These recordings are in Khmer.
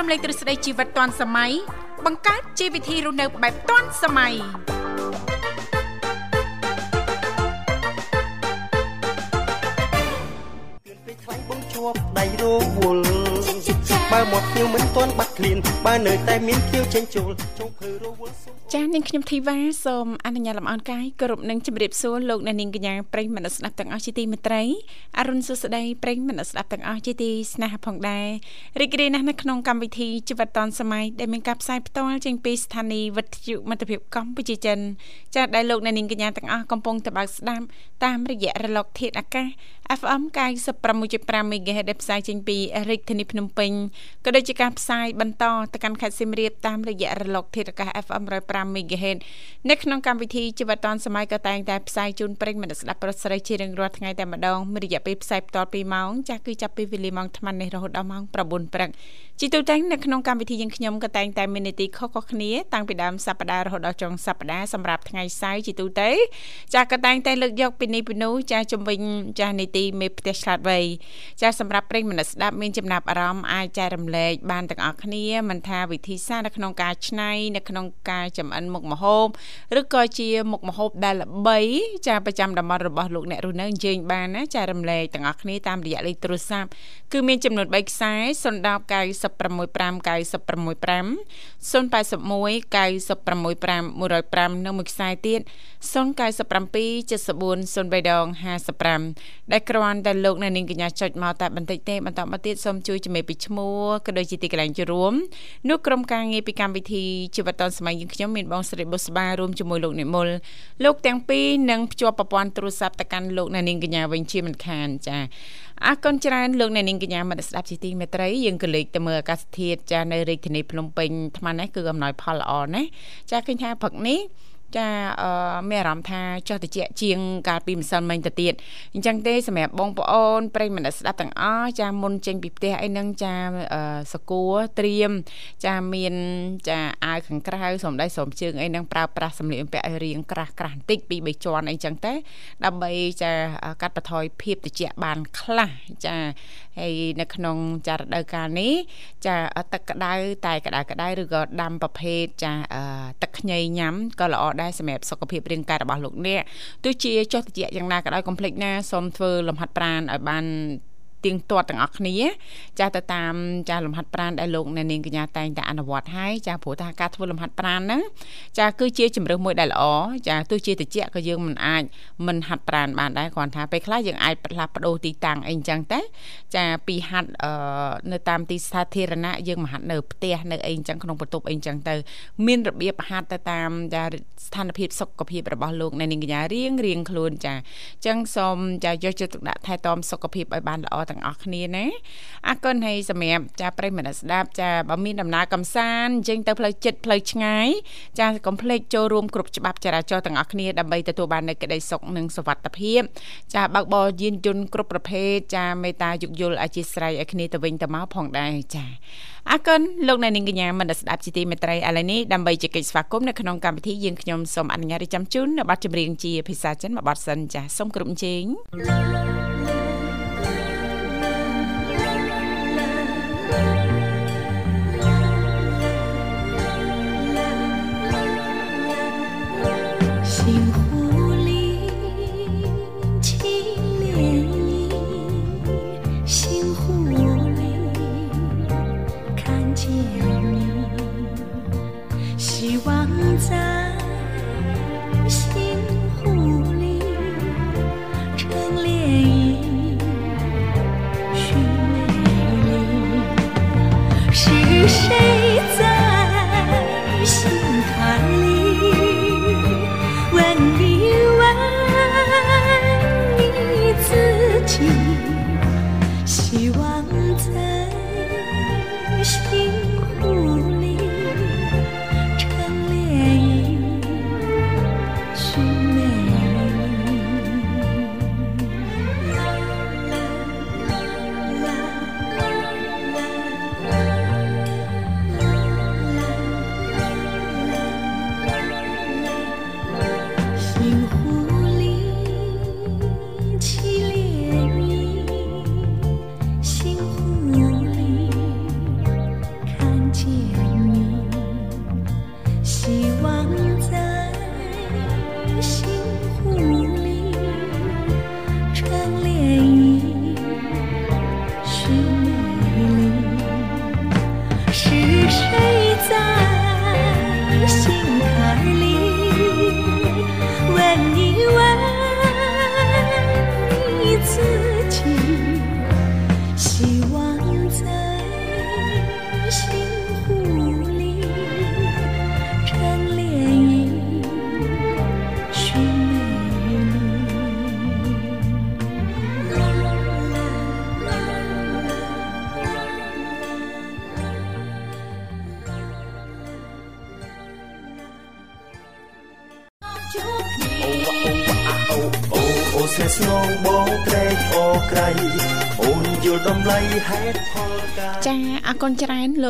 រំលែកទ្រឹស្ដីជីវិតឌွန်សម័យបង្កើតជីវវិធីរស់នៅបែបឌွန်សម័យពេលខ្លាញ់បងជាប់ដៃរវល់បើមកភ្ញៀវមិនទាន់បាត់ឃ្លានបើនៅតែមានភ្ញៀវចេញចូលចុងភើរវល់សុំចាស់នាងខ្ញុំធីវ៉ាសូមអនុញ្ញាតលំអរកាយគោរពនឹងជម្រាបសួរលោកអ្នកនាងកញ្ញាប្រិយមិត្តស្ដាប់ទាំងអស់ជាទីមេត្រីអរុនសុស្ដីប្រិយមិត្តស្ដាប់ទាំងអស់ជាទីស្នេហាផងដែររីករាយណាស់នៅក្នុងកម្មវិធីជីវិតឌွန်សម័យដែលមានការផ្សាយផ្ទាល់ចេញពីស្ថានីយ៍វិទ្យុមិត្តភាពកម្ពុជាចិនចាស់ដែលលោកអ្នកនាងកញ្ញាទាំងអស់កំពុងតបស្ដាប់តាមរយៈរលកធាតុអាកាស FM 96.5 MHz ដែលផ្សាយចេញពីរាជធានីភ្នំពេញក៏ដូចជាការផ្សាយបន្តទៅកាន់ខេត្តសៀមរាបតាមរយៈរលកធាតុអាកាស FM 105 MHz នៅក្នុងកម្មវិធីជីវិតឌွန်សម័យក៏តែងតែផ្សាយជូនប្រិយមិត្តស្ដាប់ប្រិស្រីជារៀងរាល់ថ្ងៃតែម្ដងមានរយៈពេលផ្សាយបន្ត2ម៉ោងចាស់គឺចាប់ពីវេលាម៉ោង8:00នេះរហូតដល់ម៉ោង9:00ព្រឹក ជីទូទាំងនៅក្នុងកម្មវិធីយើងខ្ញុំក៏តែងតែមាននីតិខុសៗគ្នាតាំងពីដើមសប្ដាហ៍រហូតដល់ចុងសប្ដាហ៍សម្រាប់ថ្ងៃសៅរ៍ជីទូទៅចាស់ក៏តែងតែលើកយកពីនេះពីនោះចាស់ជំវិញចាស់នីតិមេផ្ទះឆ្លាតវៃចាស់សម្រាប់ប្រិយមិត្តស្ដាប់មានចំណាប់អារម្មណ៍អាចចែករំលែកបានទាំងអស់គ្នាមិនថាវិធីសាស្ត្រនៅក្នុងការច្នៃនៅក្នុងការចម្អិនមុខម្ហូបឬក៏ជាមុខម្ហូបដែលល្បីចាប្រចាំតំបន់របស់លោកអ្នករស់នៅអញ្ជើញបានណាចែករំលែកទាំងអស់គ្នាតាមរយៈលេខទូរស័ព្ទគឺមានចំនួន3ខ្សែ010 965 965 081 965 105និងមួយខ្សែទៀត097 74 03ដង55ដែលគ្រាន់តែលោកអ្នកនាងកញ្ញាចុចមកតែបន្តិចទេបន្តមកទៀតសូមជួយជំរាបពីឈ្មោះក៏ដូចជាទីកន្លែងជួបរួមនោះក្រុមការងារពីកម្មវិធីជីវិតឌុនសម័យយើងខ្ញុំមានបងស្រីបុស្បារួមជាមួយលោកនិមលលោកទាំងពីរនឹងភ្ជាប់ប្រព័ន្ធទូរស័ព្ទទៅកាន់លោកអ្នកនាងកញ្ញាវិញជាមិនខានចា អរគុណច្រើនលោកអ្នកនាងកញ្ញាមិត្តស្ដាប់ជាទីមេត្រីយើងក៏លេខទៅមើលអាកាសធាតុចានៅរាជធានីភ្នំពេញថ្មនេះគឺអំណោយផលល្អណាស់ចាឃើញថាព្រឹកនេះ ចាអឺមានអារម្មណ៍ថាចុះតិចជាងកាលពីម្សិលមិញទៅទៀតអញ្ចឹងទេសម្រាប់បងប្អូនប្រិយមិត្តស្ដាប់ទាំងអស់ចាមុនចេញពីផ្ទះអីហ្នឹងចាសកួរត្រៀមចាមានចាអាវខាងក្រៅសំដៃសំជើងអីហ្នឹងប្រើប្រាស់សម្លៀកបំពាក់ឲ្យរៀងក្រាស់ក្រាស់បន្តិចពី3ជាន់អីចឹងទេដើម្បីចាកាត់បន្ថយភាពត្រជាក់បានខ្លះចាហើយនៅក្នុងចារដូវកាលនេះចាទឹកក្តៅតែក្តៅក្តៅឬក៏ដាំប្រភេទចាទឹក ខ្ញីញ៉ាំក៏ល្អដែរសម្រាប់សុខភាពរាងកាយរបស់លោកអ្នកទោះជាចុះតិចយ៉ាងណាក៏ដោយកុំភ្លេចណាសូមធ្វើលំហាត់ប្រាណឲ្យបាន ទៀងទាត់ទាំងអស់គ្នា ចាទៅតាមចាលំហាត់ប្រាណដែលលោកអ្នកនាងកញ្ញាតែងតែអនុវត្តឲ្យចាព្រោះថាការធ្វើលំហាត់ប្រាណហ្នឹងចាគឺជាជំរើសមួយដែលល្អចាទោះជាតិចក៏យើងមិនអាចមិនហាត់ប្រាណបានដែរគ្រាន់ថាពេលខ្លះយើងអាចផ្លាស់ប្ដូរទីតាំងអីចឹងតែចាពីហាត់នៅតាមទីសាធារណៈយើងមកហាត់នៅផ្ទះនៅអីចឹងក្នុងបន្ទប់អីចឹងទៅមានរបៀបហាត់ទៅតាមចាស្ថានភាពសុខភាពរបស់លោកអ្នកនាងកញ្ញារៀងរៀងខ្លួនចាអញ្ចឹងសូមចាយកចិត្តទុកដាក់ថែទាំសុខភាពឲ្យបានល្អទាំងអស់គ្នាណាអរគុណហើយសម្រាប់ចាប្រិយមិត្តស្ដាប់ចាបើមានដំណើរកំសាន្តអញ្ចឹងទៅផ្លូវចិត្តផ្លូវឆ្ងាយចាកុំភ្លេចចូលរួមគ្រប់ច្បាប់ចរាចរណ៍ទាំងអស់គ្នាដើម្បីទទួលបាននូវក្តីសុខនិងសុវត្ថិភាពចាបើកបរយានយន្តគ្រប់ប្រភេទចាមេត្តាយោគយល់អធិស្ឋានឲ្យគ្នាទៅវិញទៅមកផងដែរចាអរគុណលោកអ្នកនាងកញ្ញាមិនស្ដាប់ជាទីមេត្រីឥឡូវនេះដើម្បីជែកស្វាគមន៍នៅក្នុងកម្មវិធីយើងខ្ញុំសូមអនុញ្ញាតចាំជូននៅប័ណ្ណចម្រៀងជាភាសាចិនមួយប័ណ្ណសិនចាសូមគ្រប់ជេង在星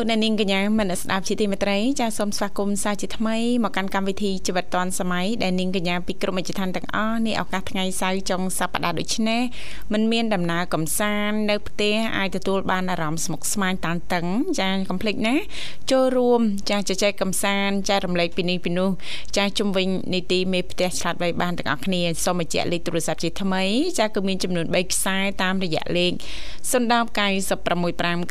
អ្នកនាងកញ្ញាមនស្ដាប់ជាទីមេត្រីចាសូមស្វាគមន៍សាជាថ្មីមកកាន់កម្មវិធីជីវិតឌွန်សម័យដែលនាងកញ្ញាពីក្រុមអិច្ចឋានទាំងអស់នេះឱកាសថ្ងៃសៅរ៍ចុងសប្តាហ៍ដូចនេះមិនមានដំណើរកំសាន្តនៅផ្ទះអាចទទួលបានអារម្មណ៍ស្មុគស្មាញតានតឹងចាកុំភ្លេចណាចូលរួមចាជជែកកំសាន្តចែករំលែកពីនេះពីនោះចាជំវិញនីតិមេផ្ទះឆ្លាតវៃបានទាំងអស់គ្នាសូមបញ្ជាក់លេខទូរស័ព្ទជាថ្មីចាគឺមានចំនួន3ខ្សែតាមរយៈលេខ010 965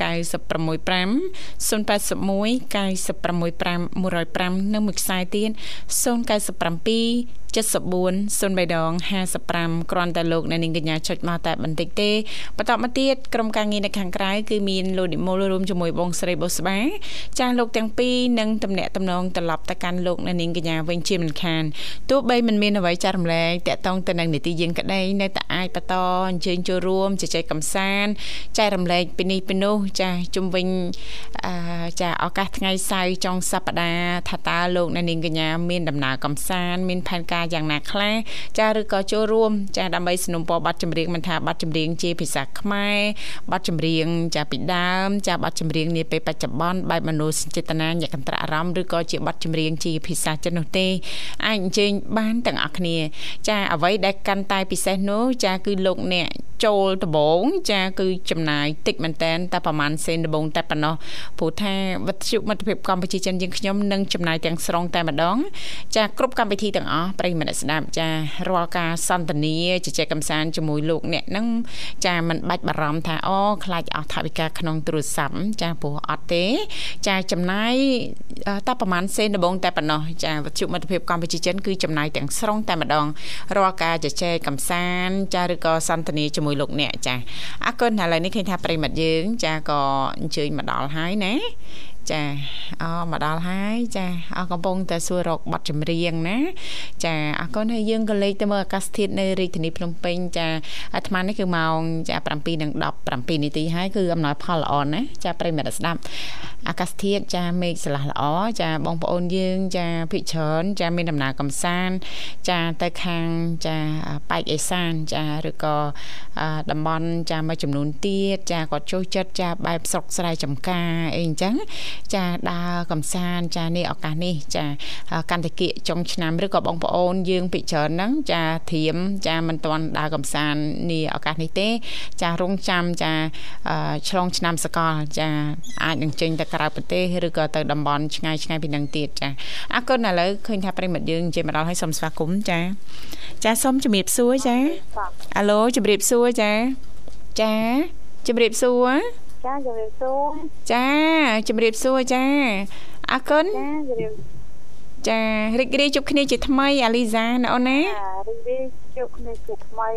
965 081 965 105និងមួយខ្សែទៀត097 74 03ដង55គ្រាន់តែលោកអ្នកនាងកញ្ញាចុចមកតែបន្តិចទេបន្តមកទៀតក្រុមការងារនៅខាងក្រៅគឺមានលោកនិមលរួមជាមួយបងស្រីបុស្បាចាស់លោកទាំងពីរនឹងតំណាក់តំណងត្រឡប់ទៅកាន់លោកអ្នកនាងកញ្ញាវិញជាមិនខានទោះបីមិនមានអ្វីចាស់រំលែកតាក់ទងទៅនឹងនីតិយើងក្តីនៅតែអាចបន្តអញ្ជើញចូលរួមជជែកកម្សាន្តចែករំលែកពីនេះពីនោះចាស់ជុំវិញចាឱកាសថ្ងៃសៅរ៍ចុងសប្តាហ៍ថាតើលោកអ្នកនាងកញ្ញាមានដំណើរកម្សាន្តមានផែនការយ៉ាងណាខ្លះចាឬក៏ចូលរួមចាដើម្បីสนับสนุนបទចម្រៀងមិនថាបទចម្រៀងជាភាសាខ្មែរបទចម្រៀងចាពីដើមចាបទចម្រៀងនាពេលបច្ចុប្បន្នបែបមនោសញ្ចេតនាញាក់កន្ត្រាអារម្មណ៍ឬក៏ជាបទចម្រៀងជាភាសាចិននោះទេអាចអញ្ជើញបានទាំងអស់គ្នា ចាអ្វីដែលកាន់តែពិសេសនោះចាគឺលោកអ្នកចូលដំបងចាគឺចំណាយតិចមែនតែនតែប្រហែលសេនដំបងតែប៉ុណ្ណោះព្រោះថាវិទ្យុមិត្តភាពកម្ពុជាចិនយើងខ្ញុំនឹងចំណាយទាំងស្រុងតែម្ដងចាគ្រប់កម្មវិធីទាំងអស់ប្ រិយមិត្តស្ដាប់ចារាល់ការសន្ទនាជជែកកម្សាន្តជាមួយលោកអ្នកនឹងចាមិនបាច់បារម្ភថាអូខ្លាចអស់ថវិកាក្នុងទូរស័ព្ទចាព្រោះអត់ទេ ចាចំណាយតែប្រហែលសេនដំបងតែប៉ុណ្ណោះចាវិទ្យុមិត្តភាពកម្ពុជាចិនគឺចំណាយទាំងស្រុងតែម្ដងរាល់ការជជែកកម្សាន្តចាឬក៏សន្ទនាជាមួយលោកអ្នកចាអរគុណឥឡូវនេះឃើញថាប្រិមិត្តយើង ចាក៏អញ្ជើញមកដល់ហើយណា ចាអូមកដល់ហើយចាអកំពុងតែសួររកប័ណ្ណចម្រៀងណាចាអរគុណហើយយើងក៏លេខទៅមើលអាកាសធាតុនៅរាជធានីភ្នំពេញចាអាត្មានេះគឺម៉ោងចា7:17នាទីហើយគឺអំណោយផលល្អណាចាប្រិមិត្តស្ដាប់អាកាសធាតុចាមេឃស្រឡះល្អចាបងប្អូនយើងចាភិកច្រើនចាមានដំណើរកំសាន្តចាទៅខាងចាប៉ែកអេសានចាឬក៏តំបន់ចាមួយចំនួនទៀតចាគាត់ចូលចិត្តចាបែបស្រុកស្រែចំការអីអញ្ចឹងចាដើរកំសាន្តចានេះឱកាសនេះចាកន្តគិចុងឆ្នាំឬក៏បងប្អូនយើងពិច្រើនហ្នឹងចាធៀមចាមិនទាន់ដើរកំសាន្តនេះឱកាសនេះទេ ចារងចាំចាឆ្លងឆ្នាំសកលចាអាចនឹងចេញទៅក្រៅប្រទេសឬក៏ទៅតំបន់ឆ្ងាយឆ្ងាយពីនឹងទៀតចាអរគុណឥឡូវឃើញថាប្រិមិត្តយើងជិះមកដល់ហើយសូមស្វាគមន៍ចាចាសូមជំរាបសួរចាអាឡូជំរាបសួរចាចាជំរាបសួរ ចាជំរាបសួរចាជំរាបសួរចាអរគុណចាជំរាបចារីករាយជួបគ្នាជាថ្មីអាលីសាណាអូនណាចារីករាយជួបគ្នាជាថ្មី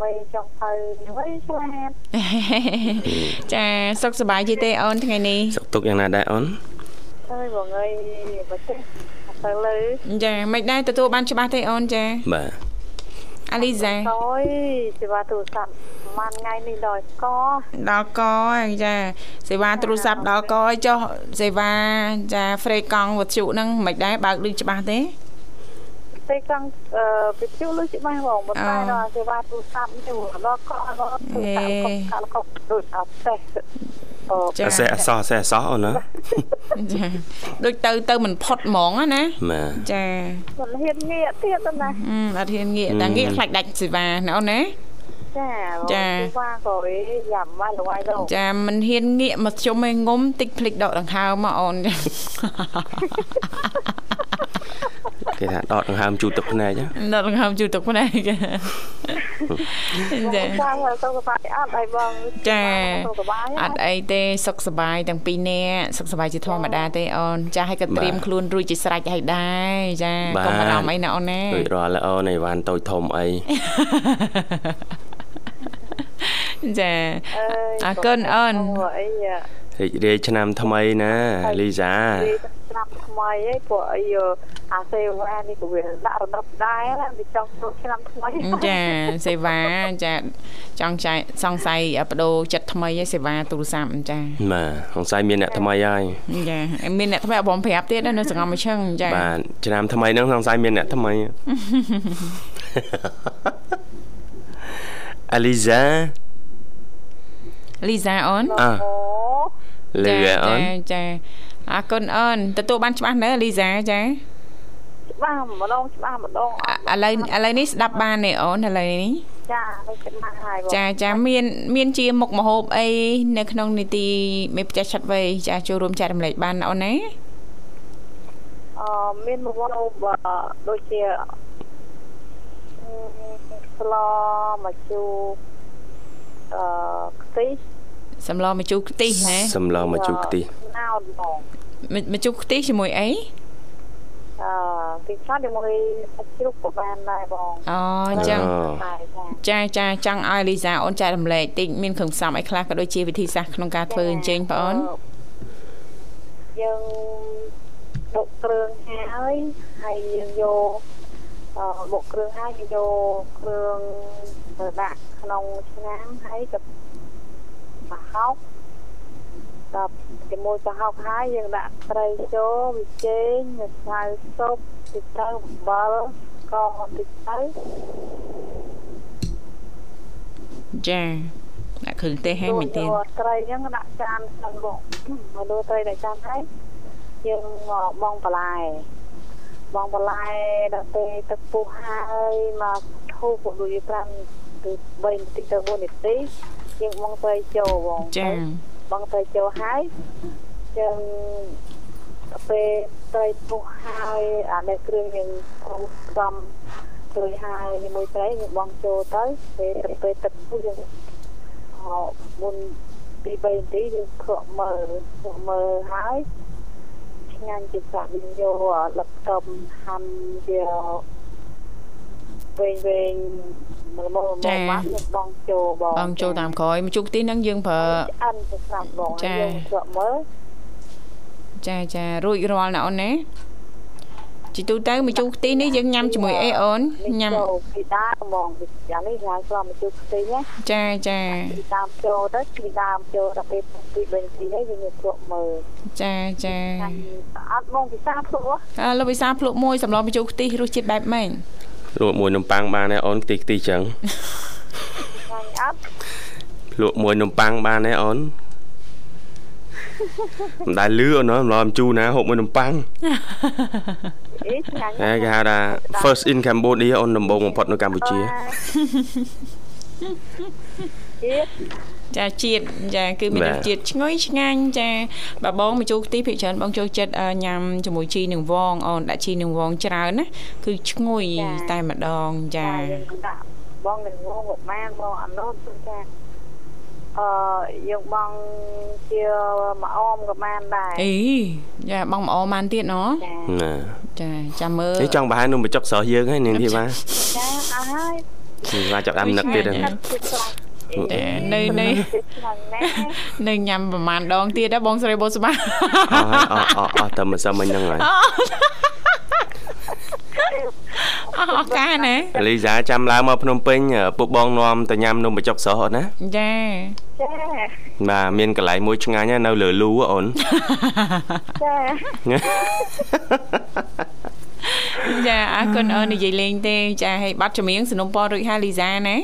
មិនចង់ទៅវិញឆ្លាតចាសុខសប្បាយទេអូនថ្ងៃនេះសុខទុក្ខយ៉ាងណាដែរអូនអើយបងអើយបើចេះទៅលើចាមិនដែរទទួលបានច្បាស់ទេអូនចាបាទ អាលីសាអូយសេវាទូរស័ព្ទប្រហែលថ្ងៃនេះដល់កដល់កចាសេវាទូរស័ព្ទដល់កចុះសេវាចាហ្វ្រេកង់វត្ថុហ្នឹងមិនដែរបើកលឺច្បាស់ទេពេលកង់អឺវិទ្យុលុយច្បាស់បងប៉ុន្តែដល់សេវាទូរស័ព្ទនេះដល់កដល់ទូរស័ព្ទកុំកាលកុំដូចអត់ទេ ចាអសេះអសោះអសេះអសោះអូនណាចាដូចទៅទៅមិនផុតហ្មងណាបាទចាមិនហ៊ានងាកទៀតណាអត់ហ៊ានងាកតែងាកខ្លាចដាច់សេវាណាអូនណាចាចាវ៉ាក៏យ៉ាំមកលវាយទៅចាមិនហ៊ានងាកមកជុំឯងុំតិចភ្លេចដកដង្ហើមមកអូន គេថាដកដង្ហើមជូតទឹកភ្នែកដកដង្ហើមជូតទឹកភ្នែកចាចាសុខសប្បាយអត់អីបងចាអត់អីទេសុខសប្បាយទាំងពីរនាក់សុខសប្បាយជាធម្មតាទេអូនចាឲ្យក៏ត្រៀមខ្លួនរួចជាស្រេចហើយដែរចាកុំបារម្ភអីណាអូនណារួចរាល់អូនអីវ៉ាន់តូចធំអីចាអរគុណអូន រីករាយឆ្នាំថ្មីណាលីសាឆ្នាំថ្មីឯងព្រោះអីអាសេវានេះក៏វាដាក់រំដប់ដែរវាចង់ចូលឆ្នាំថ្មីចាសេវាចាចង់ចែសង្ស័យបដូរចិត្តថ្មីឯសេវាទូរស័ព្ទចាបាទសង្ស័យមានអ្នកថ្មីហើយចាមានអ្នកថ្មីអបងប្រាប់ទៀតនៅសង្ងំមួយឈឹងចាបាទឆ្នាំថ្មីហ្នឹងសង្ស័យមានអ្នកថ្មីអាលីសា លីសាអូនអើអូលឺអូនចាចាអរគុណអូនទទួលបានច្បាស់ណាលីសាចាច្បាស់ម្ដងច្បាស់ម្ដងអត់ឥឡូវឥឡូវនេះស្ដាប់បានទេអូនឥឡូវនេះចានេះច្បាស់ហើយបងចាចាមានមានជាមុខមហូបអីនៅក្នុងនីតិមេផ្ទះឆាត់វៃចាចូលរួមចែករំលែកបានអូនណាអឺមានមួយវបដូចជាអឺស្លមកជូរអឺខ្ទិះ សម្លម្ជូរខ្ទិះណាសំឡងមកជូរខ្ទិះណោតបងមម្ជូរខ្ទិះជាមួយអីអឺទីខ្លះជាមួយសាច់ជ្រូកក៏បានដែរបងអូអញ្ចឹងតែចាចាចាចង់ឲ្យលីសាអូនចែករំលែកតិចមានគ្រឿងផ្សំអីខ្លះក៏ដូចជាវិធីសាស្ត្រក្នុងការធ្វើអញ្ជើញបងអូនយើងបុកគ្រឿងហើយហើយយើងយកអឺបុកគ្រឿងហើយយើងយកគ្រឿងទៅដាក់ក្នុងឆ្នាំងហើយទៅ ប្រហុកដល់ជាមួយប្រហុកហើយយើងដាក់ត្រីចូលវិចេងម្សៅស៊ុបទីទៅអំបិលស្ករបន្តិចទៅចាដាក់គ្រឿងទេសឲ្យមិនទៀតយកត្រីហ្នឹងដាក់ចានសិនបងមកលើត្រីដាក់ចានហើយយើងមកបងបន្លែបងបន្លែដល់ពេលទឹកពុះហើយមកធូបក៏ដូច5ទៅ3នាទីទៅ4នាទី យើងបងត្រីចូលបងចាបងត្រីចូលហើយយើងដល់ពេលត្រីពុះហើយអានេះគ្រឿងយើងពុះសំជួយហើយជាមួយត្រីយើងបងចូលទៅពេលទៅពេលទឹកពុះយើងអមុនពី3នាទីយើងខកមើលខកមើលហើយឆ្ងាញ់ជាសាក់យើងយកលឹកខ្ទឹមហាន់ជា វែងវែងមកមកមកមកយើងបងចូលបងបងចូលតាមក្រោយម្ជូរខ្ទិះហ្នឹងយើងប្រើឆ្អិនទៅស្រាប់បងចាយើងខកមើលចាចារួចរាល់ណាអូនណាជីទូទៅម្ជូរខ្ទិះនេះយើងញ៉ាំជាមួយអីអូនញ៉ាំចូលពីដើមហ្មងយ៉ាងនេះហៅស្រាប់មកជួយខ្ទិះណាចាចាពីដើមចូលទៅពីដើមចូលដល់ពេលពី3នាទីហើយយើងខកមើលចាចាអត់បងពិសាព្រោះអើលោកវិសាភ្លក់មួយសម្លម្ជូរខ្ទិះរសជាតិបែបម៉េច លក់មួយនំប៉័ងបានដែរអូនខ្ទិះខ្ទិះចឹងឆ្ងាញ់អត់លក់មួយនំប៉័ងបានដែរអូនមិនដែលលឺអូនម្លំជូរណាហូបមួយនំប៉័ងអេឆ្ងាញ់ហេគេហៅថា first in Cambodia អូនដំបូងបំផុតនៅកម្ពុជាជាតិ ចាជាតិចាគឺមានបាទរសជាតិឈ្ងុយឆ្ងាញ់ចាបើបងម្ជូរខ្ទិះភាគច្រើនបងចូលចិត្តអឺញ៉ាំជាមួយជីនឹងវងអូនដាក់ជីនឹងវងច្រើនណាគឺឈ្ងុយតែម្ដងចាយើងដាក់បងនឹងងងប្រមាណបងអានោះគឺថាអឺយើងបងជាមួយអមក៏បានដែរអីចាបងម្អបានទៀតណចាណាចាចាំមើលនេះចង់ប្រហែលនំបញ្ចុកស្រស់យើងហើយនាងធីវ៉ាចាអស់ហើយធីវ៉ាចាប់ដើមនឹកទៀតហើយទឹកគឺខ្លាំងចា នៅនៅខ្លាំងណាស់នៅញ៉ាំប្រហែលដងទៀតដែរបងស្រីបូស្មាអស់ហើយអស់អស់អស់តែមិនសឹមមិញហ្នឹងហើយអស់ឱកាសណាលីសាចាំឡើងមកភ្នំពេញពុកបងនាំទៅញ៉ាំនំបញ្ចុកស្រស់អូនណាចាចាបាទមានកន្លែងមួយឆ្ងាញ់ណាស់នៅលើលូអូនចាចាអរគុណអូននិយាយលេងទេចាឲ្យបាត់ចម្រៀងสนុំពររួចហើយលីសាណា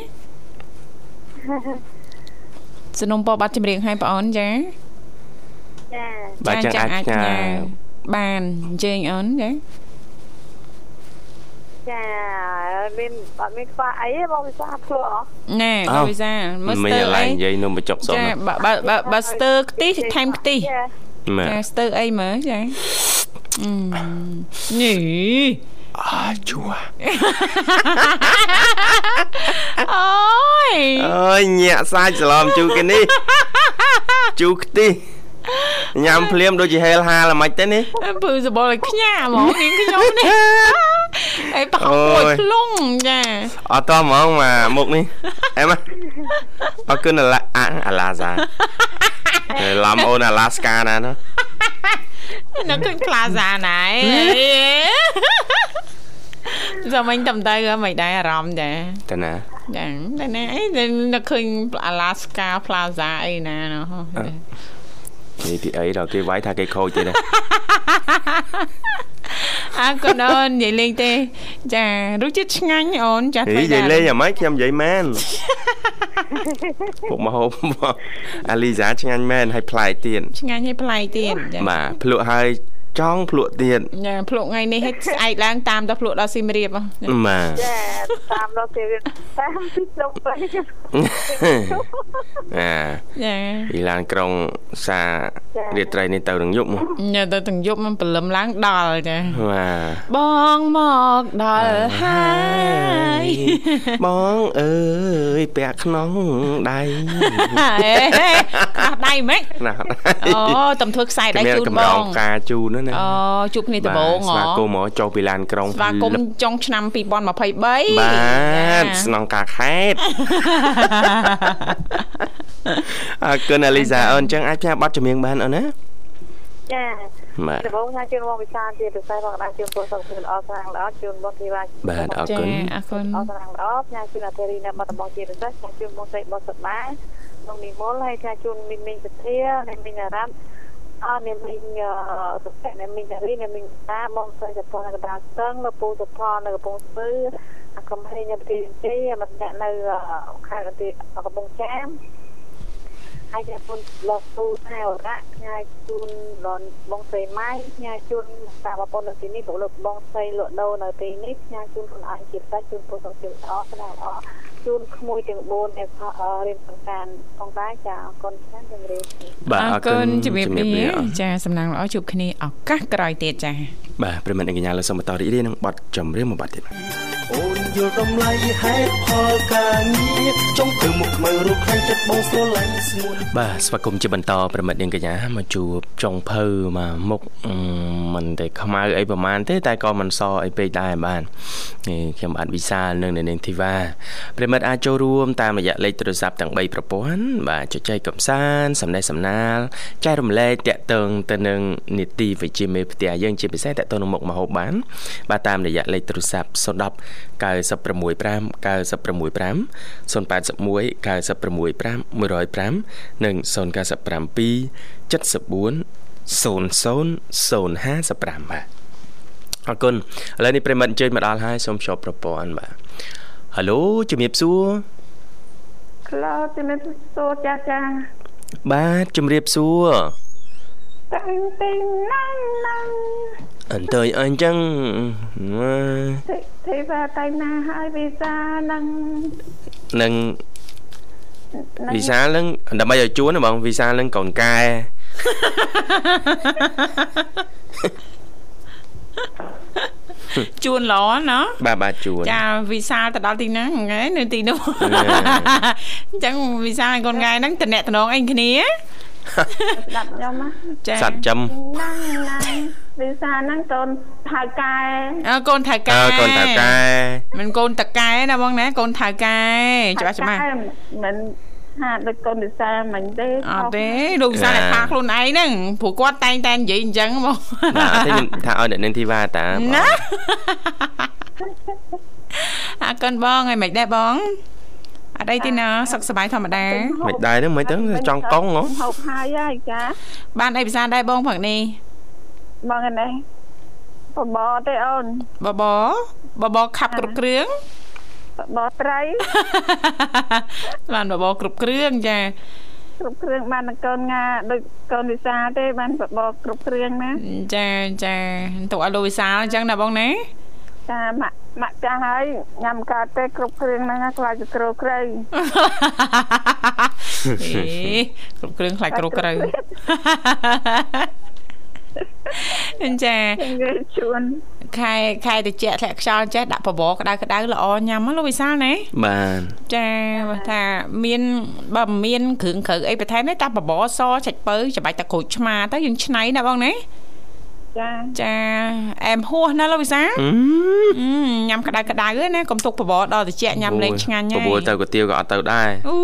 สนុំពរបាត់ចម្រៀងឲ្យបងអូនចាចាបាទចឹងអាចផ្ញើបានអញ្ជើញអូនចាចាមានអត់មានខ្វះអីទេបងពិសាព្រោះអស់ណែអោកូវីសាមើលស្មិញទើឥឡូវអីនិយាយនំបញ្ចុកស្រស់ចាណាបើបើបើបើស្ទើខ្ទិះថែមខ្ទិះចាម៉ាចាស្ទើអីមើលចាអឺនេះ អាជូអូយអើយញាក់សាច់សឡំជូរគេនេះជូរខ្ទិះញ៉ាំភ្លាមដូចជាហេលហាលមិនទេនេះពឺសបល់ឲ្យខ្ញាហ្មងនាងខ្ញុំនេះអីប្រហោងមួយខ្លងចាអត់តហ្មងមកមុខនេះអែមអរគុណអាឡាអាអាឡាសាឡំអូនអាឡាស្កាណាណា នៅឃើញផ្លាសាណៃចាំមិញតំទៅមិនដែរអារម្មណ៍ចាតាណាចាតែណាអីនៅឃើញ Alaska Plaza អីណាណោះ នេះទីអីដល់គេវាយថាគេខូចទៀតអើកូនអូននិយាយលេងទេ ចារសជាតិឆ្ងាញ់អូនចាហីនិយាយលេងអាម៉េចខ្ញុំនិយាយមែនពុកមហូបអាលីសាឆ្ងាញ់មែនហើយប្លែកទៀតឆ្ងាញ់ឲ្យប្លែកទៀតចាបាទភ្លក់ហើយ ចង់ភ្លក់ទៀតចាភ្លុកថ្ងៃនេះឲ្យស្អែកឡើងតាមទៅភ្លុកដល់ស៊ីមរៀបហ៎បាទចាតាមដល់គេតាមទីស្រុកទៅអាចាពីឡានក្រុងសារាត្រីនេះទៅនឹងយប់មកញ៉ាទៅទាំងយប់មិនព្រលឹមឡើងដល់ចាបាទបងមកដល់ហើយបងអើយពាក់ក្នុងដៃអេខ្នោះដៃហ្មងណាអូតំធ្វើខ្សែដៃជូនកំបរងងការជូនណាអូជួបគ្នាដំបូងស្វាគមន៍ហ៎មកចុះពីឡានក្រុងស្វាគមន៍ចុងឆ្នាំ2023បាទស្នងការខេតអរគុណអាលីសាអូនអញ្ចឹងអាចផ្សាយប័ណ្ណចម្រៀងបានអូនណាចាបាទដំបូងថាជូនមកវិសាជាពិសេសផងដែរជូនពលសុខភាពល្អស្រាងល្អជូនបងធីវ៉ាបាទអរចាគុណអរគុណល្អស្រាងល្អផ្ញើជូនអធិរីនៅបាត់ដំបងជាពិសេសផ្ញើជូនបងស្រីបងសុបាបងនិមលហើយផ្ញើជូនមីងមីងសធានិងមីងអារ៉ាប់ អរអ្នកមីងសុភ័ក្រអ្នកមីងតារីអ្នកមីងតាបងស្រីសុភ័ក្រនៅកណ្ដាលស្ទឹងនៅពូសុភ័ក្រនៅកំពង់ស្ពឺអាកំហែងនៅប្រទេសជ័យមកអ្នកនៅខេត្តប្រទេសកំពង់ចាម ហើយជាពុនលោះទូថែវរៈផ្ញើជូនដល់បងស្រីម៉ៃផ្ញើជូនតាបប៉ុននៅទីនេះព្រោះលោកបងស្រីលក់ដូរនៅទីនេះផ្ញើជូនខ្លួនឯងជាផ្សេងជូនពលសុខភាពល្អស្នាល្អជូនក្មួយទាំង4ដែលរៀនសង្ការផងដែរចាអរគុណច្រើនជំរាបលាបាទអអររគុគុណណជំរាបជំរាបលាលាចាសំណាងល្អជួបគ្នាឱកាសក្រោយទៀតចាបាទប្រិមត្តអ្នកកញ្ញាលើសូមបន្តរីករាយនឹងប័ណ្ណចម្រៀងមួយប័ណ្ណទៀតបាទ អូនយល់តម្លៃហេតុផលការងារចង់ធ្វើមុខខ្មៅរូបខ្លាំងចិត្តបងស្រឡាញ់ស្ងួនបាទស្វាគមន៍ជាបន្តប្រិមិត្តនាងកញ្ញាមកជួបចុងភៅមកមុខអឺមិនតែខ្មៅអីប្រហែលទេតែក៏មិនសអីពេកដែរបាទនេះខ្ញុំបាទវិសាលនិងនាងធីវ៉ាប្រិមិត្តអាចចូលរួមតាមរយៈលេខទូរស័ព្ទទាំង3ប្រព័ន្ធបាទចុចចែកកំសាន្តសំណេះសំណាលចែករំលែកតាក់ទងទៅនឹងនីតិវិជ្ជាមេផ្ទះយើងជាពិសេសតាក់ទងនឹងមុខមហូបបានបាទតាមរយៈលេខទូរស័ព្ទ010 965 965 081 965 105និង097 74 00 055បាទអរគុណឥឡូវនេះប្រិមត្តអញ្ជើញមកដល់ហើយសូមជួបប្រព័ន្ធបាទហៅជំរាបសួរក្លោជំរាបសួរចាចាបាទជំរាបសួរ តាំងទីណាំណាំអន្តើយអញ្ចឹងទេវតាណាហើយវិសានឹងនឹងវិសាលនឹងដើម្បីឲ្យជួនណាបងវិសាលនឹងកូនកែជួនល្អណាបាទបាទជួនចាវិសាលទៅដល់ទីហ្នឹងហ្នឹងនៅទីនោះអឺអញ្ចឹងវិសាលហើយកូនងាយហ្នឹងតំណែងតំណងអីគ្នា ស្ដាប់ខ្ញុំណាចាសัตว์ចំណាំណាំវិសានឹងកូនថៅកែអើកូនថៅកែអើកូនតៅកែមិនកូនតកែណាបងណាកូនថៅកែច្បាស់ច្បាស់មិនហាដូចកូនវិសាមិនទេអត់ទេលោកវិសាលតែថាខ្លួនឯងហ្នឹងព្រោះគាត់តែងតែនិយាយអញ្ចឹងមកបាទអត់ទេខ្ញុំថាឲ្យអ្នកនាងធីវ៉ាតាបងណាអរគុណបងហើយមិនដែរបង អត់អីទេណាសុខសប្បាយធម្មតាមិនដែរទេមិនទៅចង់កង់ហ៎ហូបហើយហើយចាបានអីពិសាដែរបងព្រឹកនេះបងឯនេះបបរទេអូនបបបបខាប់គ្រប់គ្រឿងបបរត្រីបានបបគ្រប់គ្រឿងចាគ្រប់គ្រឿងបាននឹងកូនងាដូចកូនវិសាទេបានបបរគ្រប់គ្រឿងណាចាចាទុកឲ្យលោកវិសាលអញ្ចឹងណាបងណា ចាម៉ាក់ម៉ាក់ចាស់ហើយញ៉ាំកើតទេគ្រប់គ្រឿងហ្នឹងណាខ្លាចទៅគ្រូក្រៃអេគ្រប់គ្រឿងខ្លាចគ្រូក្រៅចានិយាយជួនខែខែតិចធ្លាក់ខ្យល់ចេះដាក់បបរក្តៅក្តៅល្អញ៉ាំហ៎លោកវិសាលណាបាទចាបើថាមានបើមិនមានគ្រឿងក្រៅអីបន្ថែមទេតែបបរសចាច់ពៅច្បាច់តែក្រូចឆ្មាទៅយើងឆ្នៃណាបងណា ចាចាអែមហួសណាលោកវិសាលអឺអឺញ៉ាំក្តៅក្តៅណាកុំទុកបបរដល់ត្រជាក់ញ៉ាំលេងឆ្ងាញ់ហើបបួលយទៅគុទាវក៏អត់ទៅដែរអូ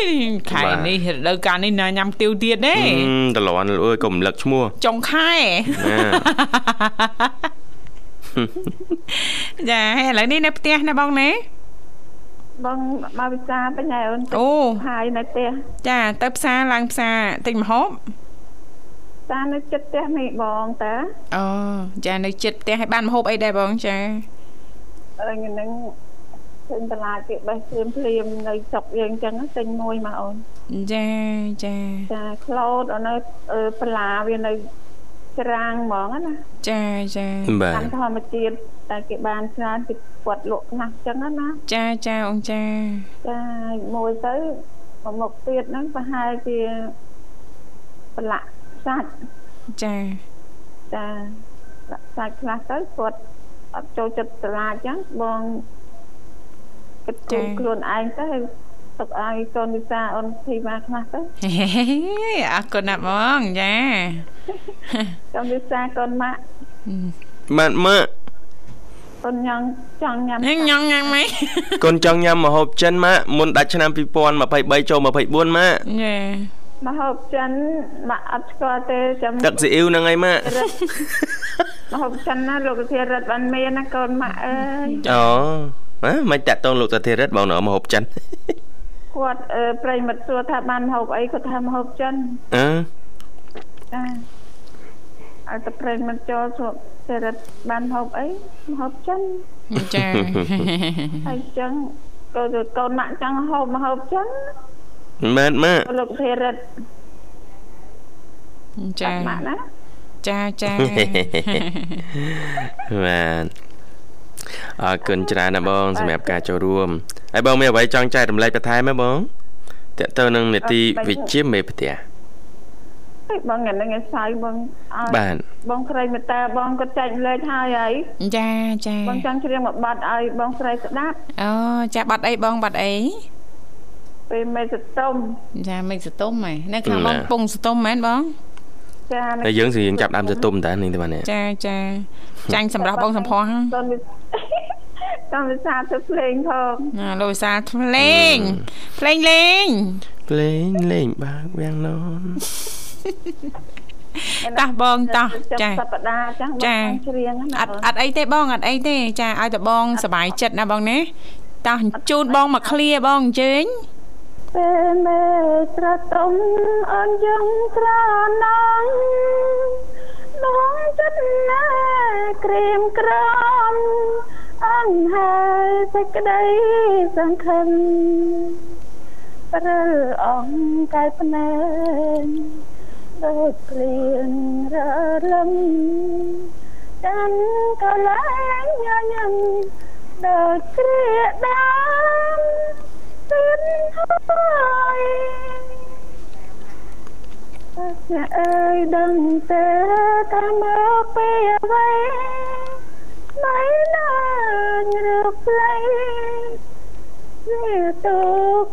យខែបាទនេះរដូវកាលនេះណាញ៉ាំទៀវទៀតទេអឺតលន់អើយកុំរំលឹកឈ្មោះចុងខែណាចាហើយឥឡូវនេះនៅផ្ទះណាបងណាបងមកវិសាបញ្ញាអូនអូហើយនៅផ្ទះចាទៅផ្សារឡើងផ្សារទិញម្ហូប តានៅចិត្តផ្ទះនេះបងតាអូចានៅចិត្តផ្ទះឲ្យបានម្ហូបអីដែរបងចាអឺហ្នឹងឃើញបន្លាគេបេះភ្លាមភ្លាមនៅស្រុកយើងអញ្ចឹងទិញមួយមកអូនចាចាចាក្លូតអូននៅអឺបន្លាវានៅច្រាងហ្មងណាចាចាបាទតាមធម្មជាតិតែគេបានច្រើនគេគាត់លក់ណាស់អញ្ចឹងណាចាចាអង្ចាចាមួយទៅមកមុខទៀតហ្នឹងប្រហែលជាប្រឡាក់ សាច់ចាចាប្រឡាក់សាច់ខ្លះទៅគាត់អត់ចូលចិត្តស្រឡាចអញ្ចឹងបងគិតគូរខ្លួនឯងទៅទុកឲ្យកូនវិសាអូនធីវ៉ាខ្លះទៅហេអរគុណណាស់បងចាកូនវិសាកូនម៉ាក់បាទម៉ាក់កូនញ៉ាំចង់ញ៉ាំញ៉ាំញ៉ាំញ៉ាំម៉េចកូនចង់ញ៉ាំម្ហូបចិនម៉ាក់មុនដាច់ឆ្នាំ2023ចូល24ម៉ាក់ចា មកហូបចិនម៉ាក់អត់ស្គាល់ទេចាំទឹកស៊ីអ៊ីវហ្នឹងហើយម៉ាក់រិទ្ធមកហូបចិនណាលោកធារិទ្ធបានមានណាកូនម៉ាក់អើយអូហ៎មិនតាក់តងលោកតាធីរិតបងនៅម្ហូបចិនគាត់អឺប្រិយមិត្តសួរថាបានហូបអីគាត់ថាមកហូបចិនអឺចាឲ្យតែប្រិយមិត្តចូលសួរធារិទ្ធបានហូបអីមកហូបចិនចាហើយអញ្ចឹងកូនកូនម៉ាក់ចង់ហូបមកហូបចិន មែនម៉ាក់លោកធារិទ្ធចាម៉ាក់ណាចាចាបាទអរគុណច្រើនណាស់បងសម្រាប់ការចូលរួមហើយបងមានអ្វីចង់ចែករំលែកបន្ថែមទេបងតើទៅនឹងនេតិវិជ្ជាមេផ្ទះហេបងថ្ងៃហ្នឹងឯងសៅបងឲ្យបាទបងស្រីមេតាបងគាត់ចែកលេខហើយហើយចាចាបងចង់ច្រៀងមួយបាត់ឲ្យបងស្រីស្ដាប់អូចាបាត់អីបងបាត់អី ពេលមេសតុំចាមិចសតុំហ៎នៅខាងបងពងសតុំមែនបងចានៅហើយយើងស្រៀងចាប់ដើមទៅទុំតើនេះទេបាទនេះចាចាចាញ់សម្រាប់បងសំផស្សកូនវិកូនវិសាទៅភ្លេងផងណាលោកវិសាលភ្លេងភ្លេងលេងភ្លេងលេងបើកវាំងននតោះបងតោះចាចាសប្តាហ៍ចឹងបងចាចង់ច្រៀងណាអត់អត់អីទេបងអត់អីទេចាឲ្យតែបងសប្បាយចិត្តណាបងណាតោះជូនបងមកឃ្លាបងអញ្ជើញ ពេលមេស្រតុំអនយ៉ាងត្រណងដងចិត្តណាក្រៀមក្រំអនហើយសេចក្តីសង្ឃឹមព្រិលអងកាយភ្នែកដូចក្លៀងរលឹមចាំក៏ឡើងញញឹមដូចគ្រាដើម ទិនហើយអ្នកអើយដឹងទេថាមកពេលអ្វីមិនណាញរកផ្លៃវាទូ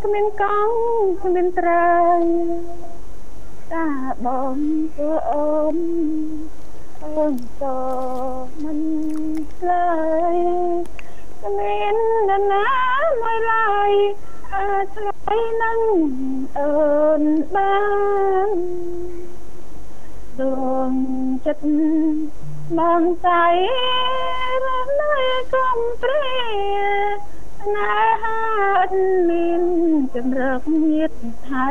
គ្មានកង់គ្មានត្រៃតាបងធ្វើអូនអូនត អាចឆ្លើយនឹងអូនបានដួងចិត្តបងใจរនៅកំព្រាស្នេហាអត់មានចម្រើកញាតថៃ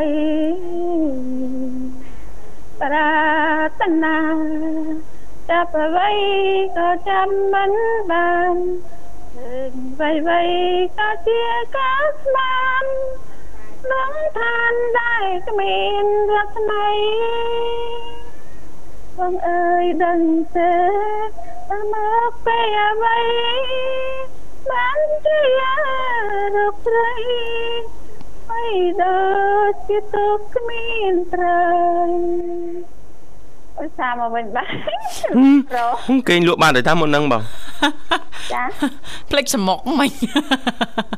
ប្រាថ្នាចាប់អ្វីក៏ចាំមិនបានឃើញវៃវៃក៏ជាការស្មាន នឹងឋានដែរគ្មានរស្មីបងអើយដឹងទេតាមមកពេលអ្វីបានជារកស្រីហើយដូចជាទុកគ្មានត្រូវអើសាមកវិញបានប្រគេងលក់បានតែតាមមុនហ្នឹងបង ចាភ្លេចសមុកមិញ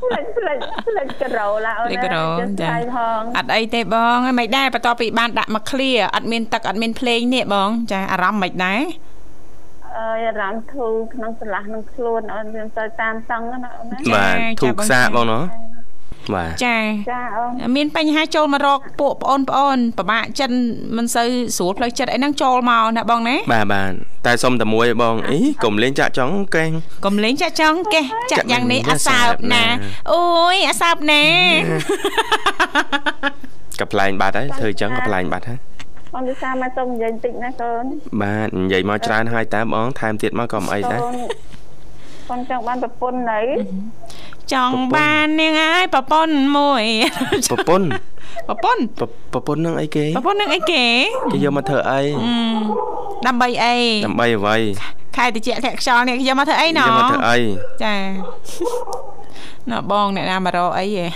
ផ្លេចផ្លេចផ្លេចក្រោឡាអូនភ្លេចក្រោចាចាផងអត់អីទេបងហើយមិនដែរបន្ទាប់ពីបានដាក់មកឃ្លាអត់មានទឹកអត់មានភ្លេងនេះបង ចាអារម្មណ៍មិនដែរអើយអារម្មណ៍ធូរក្នុងស្រឡះនឹងខ្លួនអូនយើងទៅតាមតង់ណាអូនណាបាទធូបខ្សាបងណោះ បាទចាចាអូនមានបញ្ហាចូលមករកពួកប្អូនប្អូនពិបាកចិនមិនសូវស្រួលផ្លូវចិត្តអីហ្នឹងចូលមកណាបងណាបាទបាទតែសុំតែមួយឯងបងអីកុំលេងចាក់ចង់កេងកុំលេងចាក់ចង់កេះចាក់យ៉ាងនេះចាអាក់សើបមិនណាណាអូយអាសើបណាកប្លែងបាត់ហើយធ្វើអញ្ចឹងកប្លែងបាត់ហើយបងវិសាមកសុំនិយាយបន្តិចណាកូនបាទនិយាយមកច្រើនហើយតើបងថែមទៀតមកក៏មិនអីដែរ កូនកូនចង់បានប្រពន្ធណីចង់បាននាងអើយប្រពន្ធមួយប្រពន្ធប្រពន្ធប្រប្រពន្ធនឹងអីគេប្រពន្ធនឹងអីគេគេយកមកធ្វើអីអឺដើម្បីអីដើម្បីអ្វីខែតិចធាក់ខ្យល់នេះយកមកធ្វើអីណយកមកធ្វើអីចាណ៎បងអ្នកណាមករកអីហ៎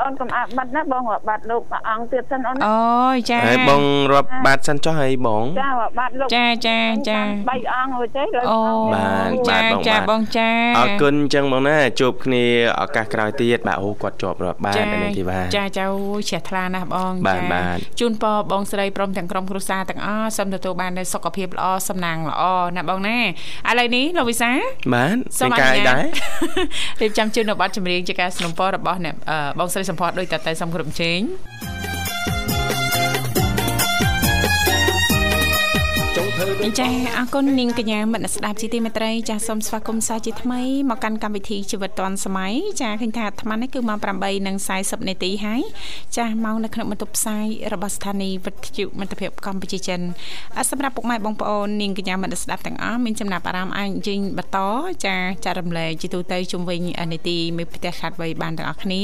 អូនកុំអាប់បាត់ណាបងរាប់បាត់លោកមួយអង្គទៀតសិនអូនណាអូយចាហើយបងរាប់បាតសិនចុះហើយបងចារាប់បាត់លោកចាចាចា3អង្គរួចទេលើអូបាទចាបាទបងចាបាទបងចាអរគុណអញ្ចឹងបងណាជួបគ្នាឱកាសក្រោយទៀតបាទអូគាត់ជាប់រាប់បាតចានៅនេះទីបាទចាចាអូយជ្រះថ្លាណាស់បងបាទបាទជូនពរបងស្រីព្រមទាំងក្រុមគ្រួសារទាំងអស់សូមទទួលបាននូវសុខភាពល្អសំណាងល្អណាបងណាឥឡូវនេះលោកវិសាបាទសូមានមអកានុយញ្ញាតដែររៀបចំជូននៅប័ណ្ណចម្រៀងជាការสนับสนุนរបស់អ្នកអឺបងស្រីសម្ផស្សដោយតតែសំគ្រប់ជេង ចង់ធ្វើដូចចាអរគុណនាងកញ្ញាមិត្តអ្នកស្ដាប់ជាទីមេត្រីចាសូមស្វាគមន៍សាជាថ្មីមកកាន់កម្មវិធីជីវិតឌွန်សម័យចាឃើញថាអាត្មានេះគឺម៉ោង8:40នាទីហើយចាមកនៅក្នុងបន្ទប់ផ្សាយរបស់ស្ថានីយ៍វិទ្យុមិត្តភាពកម្ពុជាចិនអ่ะសម្រាប់ពុកម៉ែបងប្អូននាងកញ្ញាមិត្តអ្នកស្ដាប់ទាំងអស់មានចំណាប់អារម្មណ៍អាចជិញបន្តចាចែករំលែកជាទូទៅជុំវិញនីតិមេផ្ទះខាត់វ័យបានទាំងអស់គ្នា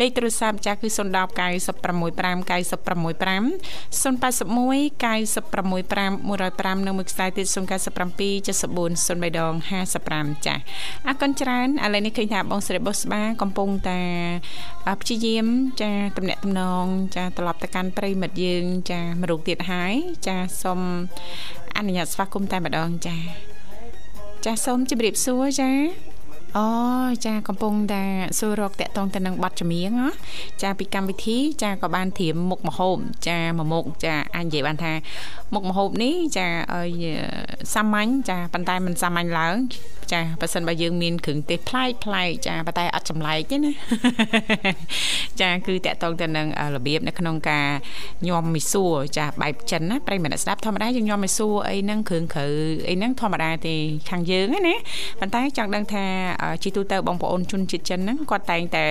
លេខទូរស័ព្ទចាគឺ010 965 965 081 965 105និងមួយខ្សែទៀត097 74 03ដង55ចាអរគុណច្រើនឥឡូវនេះឃើញថាបងស្រីបុស្បាកំពុងតែអ่าព្យាយាមចាតំណាក់តំណងចាត្រឡប់ទៅកាន់ប្រិមិត្តយើង ចាមួយរូបទៀតហើយចាសូមអនុញ្ញាតស្វាគមន៍តែម្ដងចាចាសូមជម្រាបសួរចា អូចាកំពុងតែសួររកតាក់តងទៅនឹងប័ណ្ណចម្រៀងហ៎ចាពីកម្មវិធីចាក៏បានធៀមមុខមហូបចាមួយមុខចាអាចនិយាយបានថាមុខមហូបនេះចាឲ្យសាមញ្ញចាប៉ុន្តែមិនសាមញ្ញឡើង ចាបើសិនបើយើងមានគ្រឿងទេសប្លែកប្លែកចាប៉ុន្តែអត់ចម្លែកទេណាចាគឺតាក់ទងទៅនឹងរបៀបនៅក្នុងការញោមមីសួរចាបែបចិនណាប្រិយមិត្តអ្នកស្ដាប់ធម្មតាយើងញោមមីសួរអីហ្នឹងគ្រឿងក្រៅអីហ្នឹងធម្មតាទេខាងយើងហ្នឹងណាប៉ុន្តែចង់ដឹងថាជីទូទៅបងប្អូនជនជាតិចិនហ្នឹងគាត់តែងតែ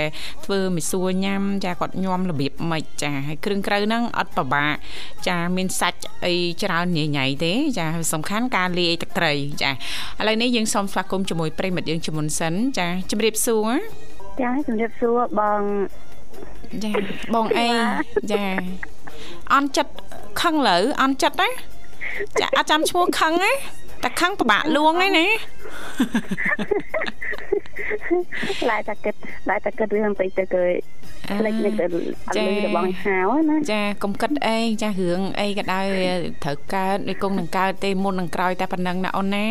ធ្វើមីសួរញ៉ាំចាគាត់ញោមរបៀបម៉េចចាហើយគ្រឿងក្រៅហ្នឹងអត់ពិបាកចាមានសាច់អីច្រើនញ៉ៃញ៉ៃទេ ចាសំខាន់ការលាយទឹកត្រីចាឥឡូវនេះយើងសូមស្វាគមន៍ជាមួយប្រិយមិត្តយើងជាមុនសិនចាជម្រាបសួរចាជំរាបសួរបងចាបងអីចាអន់ចិត្តខឹងលើអន់ចិត្តណាចាអត់ចាំឈ្មោះខឹងណាតែខឹងពិបាកលួងហ្នឹងណាឡាយតាគិតឡាយតាគិតរឿងបន្តិចទៅគឺផ្លេចនឹកទៅអត់លឺរបស់ហៅណាចាកុំគិតអីចារឿងអីក៏ដោយត្រូវកើតដូចគង់នឹងកើតទេមុននឹងក្រោយតែប៉ុណ្ណឹងណាអូនណា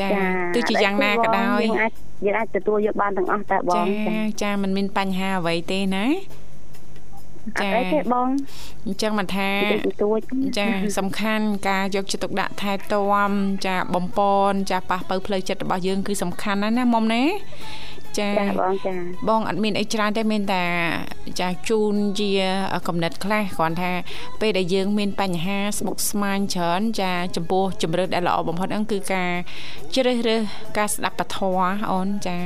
ចាទោះជាយ៉ាងណាក៏ដោយយើងអាចយើងអាចទទួលយកបានទាំងអស់តែបងចាចាมันមានបញ្ហាអ្វីទេណាអត់អីទេបងអញ្ចឹងមិនថាតិចតួចចាសំខាន់ការយកចិត្តទុកដាក់ថែទាំចាបំពន់ចាប៉ះពៅផ្លូវចិត្តរបស់យើងគឺសំខាន់ណាស់ណាមុំណា ចាចាបងចាបងអត់មានអីច្រើនទេមានតែចាជូនជាកំណត់ខ្លះគ្រាន់ថា ពេលដែលយើងមានបញ្ហាស្មុគស្មាញច្រើនចាចំពោះជំរឿនដែលល្អបំផុតហ្នឹងគឺការជ្រើសរើសការស្ដាប់ពធអូនចា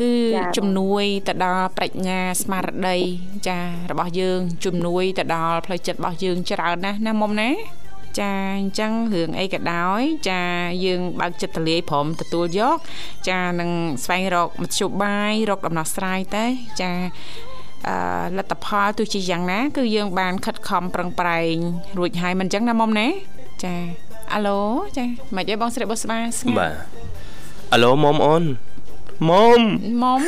គឺជំនួយទៅដល់ប្រាជ្ញាស្មារតីចា របស់យើងជំនួយទៅដល់ផ្លូវចិត្តរបស់យើងច្រើនណាស់ណាមុំណា ចាអញ្ចឹងរឿងអីក៏ដោយ ចាយើងបើកចិត្តទលាយព្រមទទួលយក ចានឹងស្វែងរកមធ្យោបាយរកដំណោះស្រាយទៅចាអឺលទ្ធផលទោះជាយ៉ាងណា គឺយើងបានខិតខំប្រឹងប្រែងរួចហើយមិនអញ្ចឹងណាមុំណាចាអាឡូចាមិនអីបងស្រីបុស្បាស្ងាត់បាទអាឡូមុំអូនមុំមុំ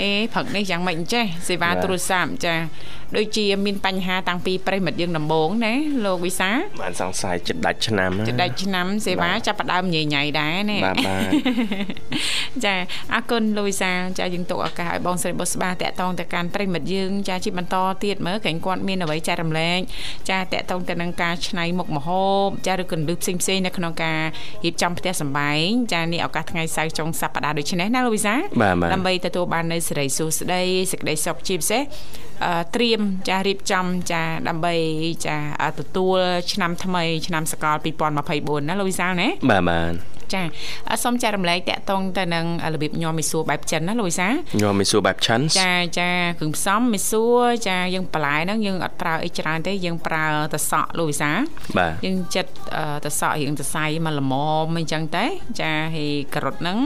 អេព្រឹកនេះយ៉ាងម៉េចអញ្ចេះសេវាបាទទូរស័ព្ទចា ដូចជាមានបញ្ហាតាំងពីប្រិមិត្តយើងដំបូងណាលោកវិសាបានសង្ស័យចិត្តដាច់ឆ្នាំណាចដាច់ឆ្នាំសេវាបាទចាប់ផ្ដើមញ៉ៃញ៉ៃដែរណាបាទបាទចាអរគុណលូវីសាចាយើងទុកឱកាសឲ្យបងស្រីបុស្បាតាក់តងទៅកាន់ប្រិមិត្តយើងចាជាបន្តទៀតមើលក្រែងគាត់មានអ្វីចែករំលែកចាតាក់តងទៅនឹងការឆ្នៃមុខម្ហូបចាឬក៏លឺផ្សេងផ្សេងៗនៅក្នុងការរៀបចំផ្ទះសម្បែងចានេះឱកាសថ្ងៃសៅរ៍ចុងសប្តាហ៍ដូចនេះណាលូវីសាបាទបាទដើម្បីទទួលបាននៅសេរីសួស្តីសេចក្តីសុខជាពិសេសអឺត្រៀមចារៀបចំចាដើម្បីចាទទួលឆ្នាំថ្មីឆ្នាំសកល2024ណាលូវីសាណាបាទបាទចាអសូមចែករំលែកតាក់ទងទៅនឹងរបៀបញោមមីសួរបែបចិនណាលូវីសាញោមមីសួរបែបឆាន់ចាចាគ្រឿងផ្សំមីសួរចាយើងបន្លែហ្នឹងយើងអត់ប្រើអីច្រើនទេយើងប្រើតសក់លូវីសាបាទយើងចិត្តអឺតសក់រៀងសរសៃមកល្មមអញ្ចឹងទៅចាហើយការ៉ុតហ្នឹង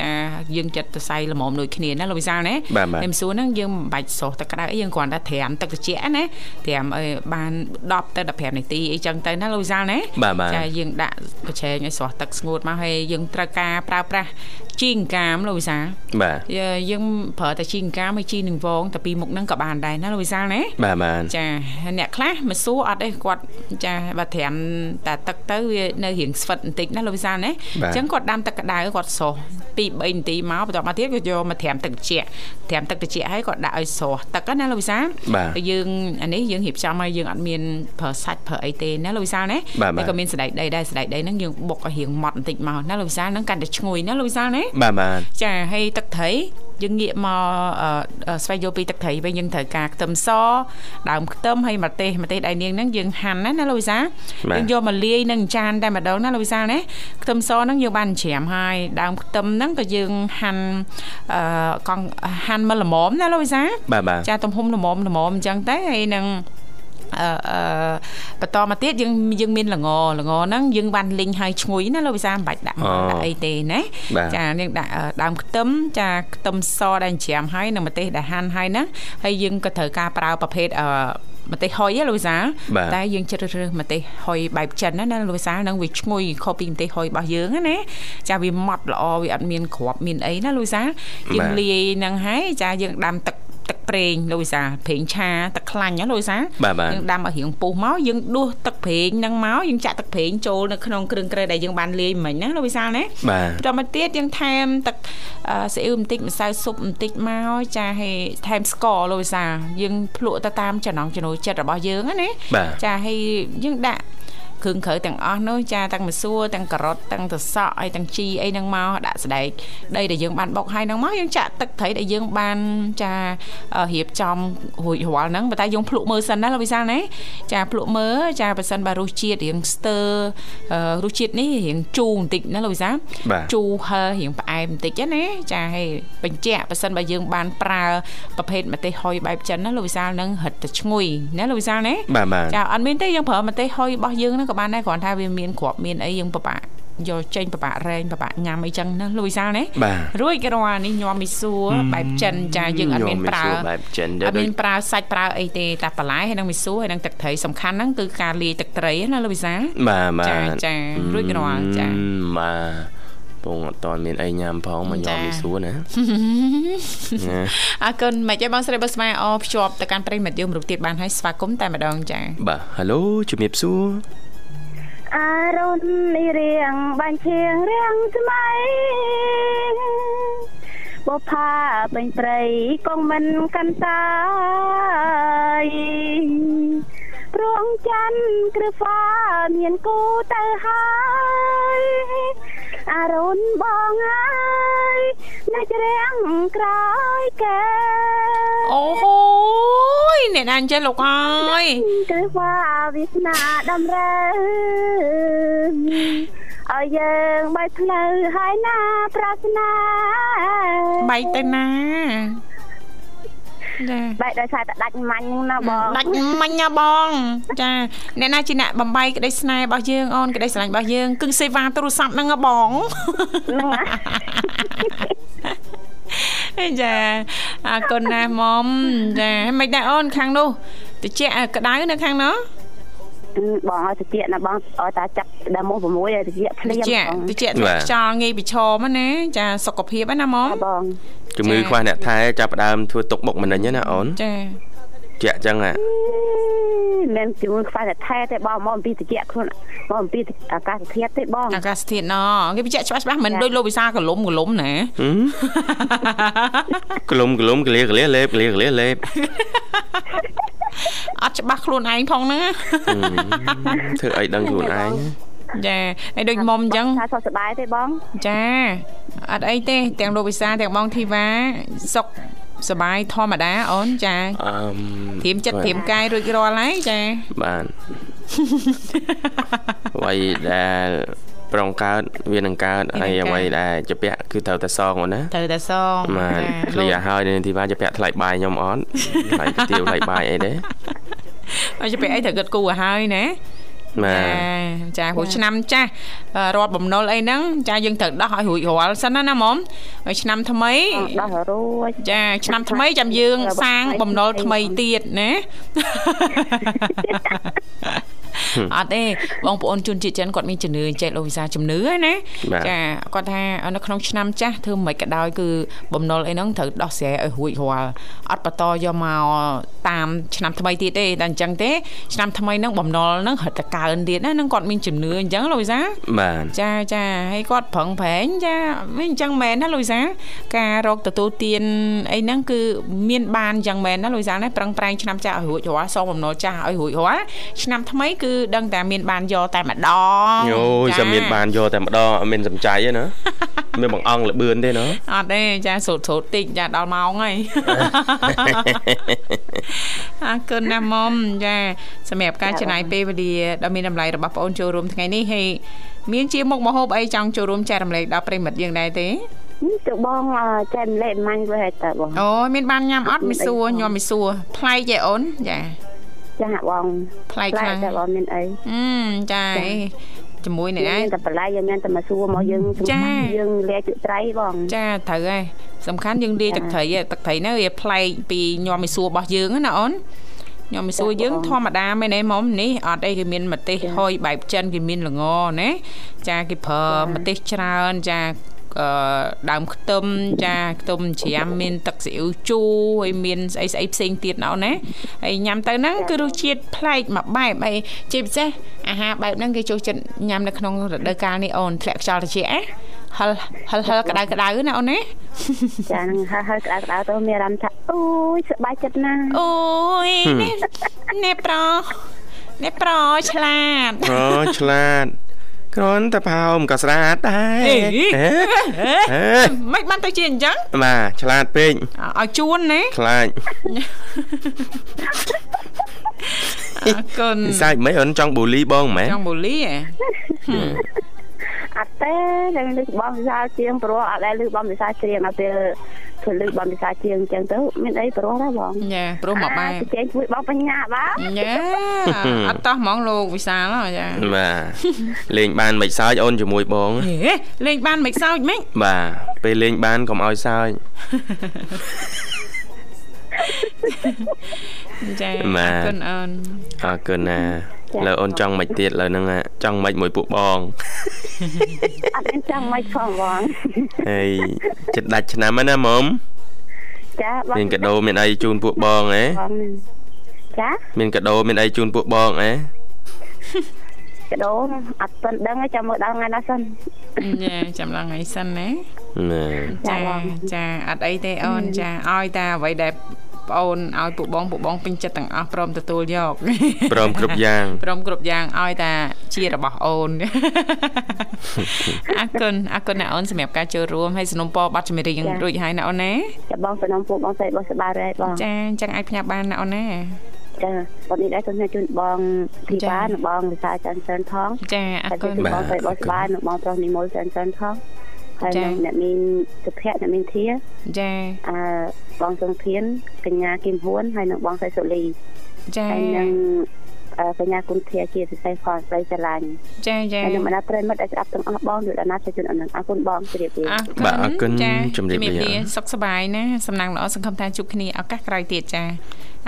ចាយើងចិត្តទៅសៃល្មមដូចគ្នាណាលោកវិសាលណាបាទបាទហើយម្សួរហ្នឹងយើងមិនបាច់ស្រុះទឹកក្តៅអីយើងគ្រាន់តែត្រាំទឹកត្រជាក់ណាត្រាំឲ្យបាន10ទៅ15នាទីអីចឹងទៅណាលោកវិសាលណាបាទបាទចាយើងដាក់ប្រឆេងឲ្យស្រស់ទឹកស្ងួតមកហើយយើងត្រូវការប្រើប្រាស់ជីងកាមលោកវិសាលបាទយើយើងប្រើតែជីងកាមហើយជីនឹងវងតែពីរមុខហ្នឹងក៏បានដែរណាលោកវិសាលណាបាទបាទចាអ្នកខ្លះមកសួរអត់ទេគាត់ចាបើត្រាំតែទឹកទៅវានៅរៀងស្វិតបន្តិចណាលោកវិសាលណាអញ្ចឹងគាត់ដាំទឹកក្តៅគាត់ស្រស់ 2 3នាទីមកបន្ទាប់មកទៀតគាត់យកមកត្រាំទឹកត្រជាក់ត្រាំទឹកត្រជាក់ហើយគាត់ដាក់ឲ្យស្រស់ទឹកណាលោកវិសាលបាទហើយយើងអានេះយើងរៀបចំឲ្យយើងអត់មានប្រើសាច់ប្រើអីទេណាលោកវិសាលណាបាទបាទក៏មានសណ្ដែកដីដែរសណ្ដែកដីហ្នឹងយើងបុកឲ្យរៀងម៉ត់បន្តិចមកណាលោកវិសាលហ្នឹងកាន់តែឈ្ងុយណាលោកវិសាលណាបាទបាទចាហើយទឹកត្រី យើងងាកមកអឺអឺស្វែងយល់ពីទឹកត្រីវិញយើងត្រូវការខ្ទឹមសដើមខ្ទឹមហើយម្ទេសម្ទេសដៃនាងហ្នឹងយើងហាន់ណាណាលោកវិសាលបាទយើងយកមកលាយនឹងចានតែម្ដងណាលោកវិសាលណាខ្ទឹមសហ្នឹងយើងបានច្រាមហើយដើមខ្ទឹមហ្នឹងក៏យើងហាន់អឺកង់ហាន់មកល្មមណាលោកវិសាលបាទបាទចាទំហំល្មមល្មមអញ្ចឹងទៅហើយនឹងអឺអឺ បន្តមកទៀតយើងយើងមានល្ងល្ងហ្នឹងយើងបានលីងឲ្យឈ្ងុយណាលោកវិសាមិនបាច់ដាក់មកដាក់អីទេណាបាទចាយើងដាក់អឺដើមខ្ទឹមចាខ្ទឹមសដែលច្រាមហើយនិងម្ទេសដែលហាន់ហើយហ្នឹងហើយយើងក៏ត្រូវការប្រើប្រភេទអឺម្ទេសហុយហ៎លោកវិសាលបាទតែយើងជ្រើសរើសម្ទេសហុយបែបចិនណាណាលោកវិសាលហ្នឹងវាឈ្ងុយខុសពីម្ទេសហុយរបស់យើងណាណាចាវាម៉ត់ល្អវាអត់មានគ្រាប់មានអីណាលោកវិសាលយើងបាទលាយហ្នឹងហើយចាយើងដាំទឹក ទឹកប្រេងលោកវិសាលប្រេងឆាទឹកខ្លាញ់ណាលោកវិសាលបាទបាទយើងដាំឲ្យរៀងពុះមកយើងដួសទឹកប្រេងហ្នឹងមកយើងចាក់ទឹកប្រេងចូលនៅក្នុងគ្រឿងក្រេដែលយើងបានលាយមិញណាលោកវិសាលណាបាទបន្តមកទៀតយើងថែមទឹកអឺស៊ីអ៊ីវបន្តិចម្សៅស៊ុបបន្តិចមកចាហើយថែមស្ករលោកវិសាលយើងភ្លក់ទៅតាមចំណង់ចំណូលចិត្តរបស់យើងណាបាទចាហើយយើងដាក់ គ្រឿងក្រៅទាំងអស់នោះចាទាំងមសួរទាំងការ៉ុតទាំងត្រសក់ហើយទាំងជីអីហ្នឹងមកដាក់ស្ដែកដីដែលយើងបានបុកហើយហ្នឹងមកយើងចាក់ទឹកត្រីដែលយើងបានចាអឺរៀបចំរួចរាល់ហ្នឹងប៉ុន្តែយើងភ្លក់មើលសិនណាលោកវិសាលណាចាភ្លក់មើលចាបើសិនបើរសជាតិរៀងស្ទើរអឺរសជាតិនេះរៀងជូរបន្តិចណាលោកវិសាលបាទជូរហឹររៀងផ្អែមបន្តិចណាចាហើយបញ្ជាក់បើសិនបើយើងបានប្រើប្រភេទម្ទេសហុយបែបចិនណាលោកវិសាលនឹងរឹតតែឈ្ងុយណាលោកវិសាលណាបាទបាទចាអត់មានទេយើងប្រើម្ទេសហុយរបស់យើងហ្នឹងក៏បានដែរគ្រាន់តែវាមានគ្រាប់មានអីយើងពិបាកយកចេញពិបាករែងពិបាកញ៉ាំអីចឹងណាលោកវិសាលណាបាទរួចក៏រាល់នេះញោមមីសួរបែបចិនចាយើងអត់មានប្រើញោមមីសួរបែបចិនអដែរត់មានប្រើសាច់ប្រើអីទេតែបន្លែហើយនឹងមីសួរហើយនឹងទឹកត្រីសំខាន់ហ្នឹងគឺការលាយទឹកត្រីណាលោកវិសាលបាទបាទចាចារួចរាល់ចាអឺបាទពងអត់តន់មានអីញ៉ាំផងមកញ៉ាំចាមីសួរណាណាអរគុណមិនអីបងស្រីបើស្មាអភ្ជាប់ទៅកាន់ប្រិមិត្តយើងរូបទៀតបានហើយស្វាគមន៍តែម្ដងចាបាទហៅឡូជំរាបសួរ អរុណនេះរៀងបាញ់ឈៀងរៀងស្មៃបផាពេញព្រៃកងមិនកាន់តាយព្រងច័ន្ទគ្រឹះฟ้าមានគូទៅហើយអរុណបងអើយនៅជ្រាំងក្រោយកែអូហូយ អ្នកណាអញ្ចឹងលោកអើយគឺថាវាសនាដំរើឲ្យយើងបែកផ្លូវហើយណាប្រាថ្នាបែកទៅណាចាបែកដោយសារតែដាច់មាញ់ហ្នឹងណាបងដាច់មាញ់ណាបងចាអ្នកណាជាអ្នកបំបីក្តីស្នេហ៍របស់យើងអូនក្តីស្រឡាញ់របស់យើងគឺសេវាទូរស័ព្ទហ្នឹងហ៎បងហ្នឹងណា ចាអរគុណណាស់មុំចាមិនដែរអូនខាងនោះតិចក្តៅនៅខាងនោះបងឲ្យតិចណាបងឲ្យតាចាប់ដល់មក6ឲ្យតិចភ្លាតិមចបងតិចធ្លាក់ខ្យល់ងាយប្រឈមហ្នឹងណាចាសុខភាពហ្នឹងណាមុំបងជំងឺខ្វះអ្នកថែចាប់ផ្ដើមធ្វើទុកបុកម្នេញណាអូនចា ជាក់ចឹងហ่ะមិនជំងឺខ្វះតែថែទេបងមកអំពីតិចខ្លួនមកអំពីអាកាសធាតុទេបងអាកាសធាតុណគេបញ្ជាក់ច្បាស់ច្បាស់មិនដូចលោកវិសាកលុំកលុំណាហឹមក្លុំក្លុំកលាកលាលេបកលាកលាលេបអត់ច្បាស់ខ្លួនឯងផងហ្នឹងណាធ្វើអីដឹងខ្លួនឯងចាហើយដូចមុំអញ្ចឹងថាសុខសប្បាយទេបង ចាអត់អីទេ ទាំងលោកវិសាទាំងបងធីវ៉ាសុខ សបាយធម្មតាអូនចាធៀមចិត្តធៀមកាយរួចរាល់ហើយចាបាទអ្វីដែលប្រងកើតវានឹងកើតហើយអ្វីដែលជាពាក់គឺត្រូវតែសងអូនណាត្រូវតែសងបាទឃ្លីឲ្យនៅទីបានជាពាក់ថ្លៃបាយខ្ញុំអត់ថ្លៃទៅទៀវថ្លៃបាយអីទេអត់ជាពាក់អីត្រូវគិតគូរឲ្យហើយណា ចាព្រោះឆ្នាំចាស់រាប់បំណុលអីហ្នឹងចាយើងត្រូវដោះឲ្យរួចរាល់សិនណាណាមុំហើយឆ្នាំថ្មីដោះរួចចាឆ្នាំថ្មីចាំយើងសាងបំណុលថ្មីទៀតណា អត់ទេបងប្អូនជនជាតិចិនគាត់មានជំនឿចេះលោកវិសាជំនឿហ្នឹងណាចាគាត់ថានៅក្នុងឆ្នាំចាស់ធ្វើមិនក៏ដោយគឺបំណុលអីហ្នឹងត្រូវដោះស្រាយឲ្យរួចរាល់អត់បន្តយកមកតាមឆ្នាំថ្មីទៀតទេតែអញ្ចឹងទេឆ្នាំថ្មីហ្នឹងបំណុលហ្នឹងរត់តែកើនទៀតណាហ្នឹងគាត់មានជំនឿអញ្ចឹងលោកវិសាបាទចាចាហើយគាត់ប្រឹងប្រែងចាវាអញ្ចឹងមែនណាលោកវិសាការរកទទួលទានអីហ្នឹងគឺមានបានអញ្ចឹងមែនណាលោកវិសាណាប្រឹងប្រែងឆ្នាំចាស់ឲ្យរួចរាល់សងបំណុលចាស់ឲ្យរួចរាល់ឆ្នាំថ្មីគឺដឹងតែមានបានយកតែម្ដងអូយចាំមានបានយកតែម្ដងអត់មានសំចៃទេណាមានបងអង្គលបឿនទេណាអត់ទេចាសូត្រសូត្រតិចចាដល់ម៉ោងហើយអរគុណណាស់មុំចាសម្រាប់ការចំណាយពេលវេលាដ៏មានតម្លៃរបស់បងអូនចូលរួមថ្ងៃនេះហើយមានជាមុខមហូបអីចង់ចូលរួមចែករំលែកដល់ប្រិមិត្តយើងដែរទេទៅបងចែកម្លែកម៉ាញ់ទៅហើយតើបងអូមានបានញ៉ាំអត់មីសួរញ៉ាំមីសួរប្លែកទេអូនចា ចាបងប្លែកខ្លាំងតែបងមានអីអឺចាជាមួយនេះដែរតែបន្លែយើងមានតែមកសួរមកយើងយើងលាយទឹកត្រីបងចាត្រូវហើយសំខាន់យើងលាយទឹកត្រីទឹកត្រីហ្នឹងវាប្លែកពីញោមមីសួររបស់យើងណាអូនញោមមីសួរយើងធម្មតាមែនទេមុំនេះអត់អីគេមានម្ទេសហុយបែបចិនគេមានល្ងណាចាគេប្រើម្ទេសច្រើនចា ដើមខ្ទឹមចាខ្ទឹមជ្រាមមានទឹកស៊ីអ៊ូជូរហើយមានស្អីស្អីផ្សេងទៀតណោណាហើយញ៉ាំទៅហ្នឹងគឺរសជាតិប្លែកមួយបែបហើយជាពិសេសអាហារបែបហ្នឹងគេចូលចិត្តញ៉ាំនៅក្នុងរដូវកាលនេះអូនធ្លាក់ខ្យល់ត្រជាក់ណាហិលហិលហិលក្តៅក្តៅណាអូនណាចានឹងហិលហិលក្តៅក្តៅទៅមានអារម្មណ៍ថាអូយសប្បាយចិត្តណាស់អូយនេះប្រុសនេះប្រុសឆ្លាតប្រុសឆ្លាត គ្រាន់តែផោមក៏ស្រាតដែរមិនបានទៅជាអញ្ចឹងបាទឆ្លាតពេកឲ្យជួនណាខ្លាចអរគុណសាច់មិនអូនចង់បូលីបងមែនចង់បូលីហ៎ អត់ទេតែលើកបងវិសាជាងព្រោះអត់ដែលលើកបងវិសាច្រៀងដល់ពេលធ្វើលើកបងវិសាជាងអញ្ចឹងទៅមានអីព្រោះដែរបងចាព្រោះមកបែបចេញជួយបងបញ្ញាបាទចាអត់តោះហ្មងលោកវិសាលចាបាទលេងបានមិនសើចអូនជាមួយបងលេងបានមិនសើចមិនបាទពេលលេងបានកុំឲ្យសើចចាអរគុណអូនអរគុណណា លើអូនចង់មិនទៀតលើហ្នឹងចង់មិនមួយពួកបងអត់មានចង់មិនផងបងហើយចិត្តដាច់ឆ្នាំហ្នឹងណាមុំចាបងមានកដោមានអីជូនពួកបងហ៎ចាមានកដោមានអីជូនពួកបងហ៎កដោអត់ទាន់ដឹងចាំមើលដល់ថ្ងៃណាសិនចាចាំឡើងថ្ងៃសិនណាចាចាអត់អីទេអូនចាឲ្យតាអ្វីដែល ប្អូនឲ្យពួកបងពួកបងពេញចិត្តទាំងអស់ព្រមទទួលយកព្រមគ្រប់យ៉ាងព្រមគ្រប់យ៉ាងឲ្យតាជារបស់អូនអរគុណអរគុណណាអូនសម្រាប់ការចូលរួមហើយสนុំពរប័ណ្ណចម្រៀងរួចហើយណាអូនណាចាបងសនំពួកបងស្រីបងសបារ៉េបងចាអញ្ចឹងអាចផ្ញើបានណាអូនណាចាបងនេះដែរសូមជូនបងធីបានិងបងវិសាចាន់សែនថងចាអរគុណបងស្រីបងស្បានិងបងប្រុសនិមលសែនសែនថង ហើយអ្នកមានសុភ័ក្រអ្នកមានធាចាអឺបងសុងធានកញ្ញាគឹមហ៊ួនហើយនិងបងសៃសុលីចាហើយនិងកញ្ញាគុណធាជាពិសេសផងស្រីស្រឡាញ់ចាចាហើយនឹងបណ្ដាប្រិមិត្តដែលស្ដាប់ទាំងអស់បងដូចអាណាជួយជូនអរគុណបងជម្រាបលាបាទអរគុណជម្រាបលាសុខសប្បាយណាសំណាងល្អសង្ឃឹមថាជួបគ្នាឱកាសក្រោយទៀតចា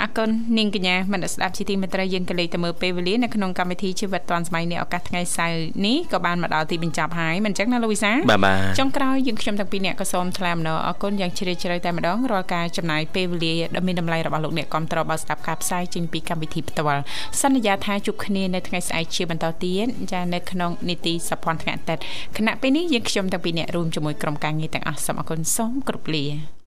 អរគុណនាងកញ្ញាមនស្ដាប់ជាទីមេត្រីយើងក៏លេខទៅមើលពេលវេលានៅក្នុងកម្មវិធីជីវិតឌွန်សម័យនេះឱកាសថ្ងៃសៅរ៍នេះក៏បានមកដល់ទីបញ្ចប់ហើយមិនចឹងណាលូវីសាបាទបាទចុងក្រោយយើងខ្ញុំទាំងពីរអ្នកក៏សូមថ្លែងអំណរអគុណយ៉ាងជ្រាលជ្រៅតែម្ដងរាល់ការចំណាយពេលវេលាដ៏មានតម្លៃរបស់លោកអ្នកគាំទ្របើស្ដាប់ការផ្សាយចេញពីកម្មវិធីផ្ទាល់សន្យាថាជួបគ្នានៅថ្ងៃស្អែកជាបន្តទៀតចានៅក្នុងនីតិសភ័នថ្ងៃអាទិត្យគណៈពេលនេះយើងខ្ញុំទាំងពីរអ្នករួមជាមួយក្រុមការងារទាំងអស់សូមអគុណសូមគោរពលា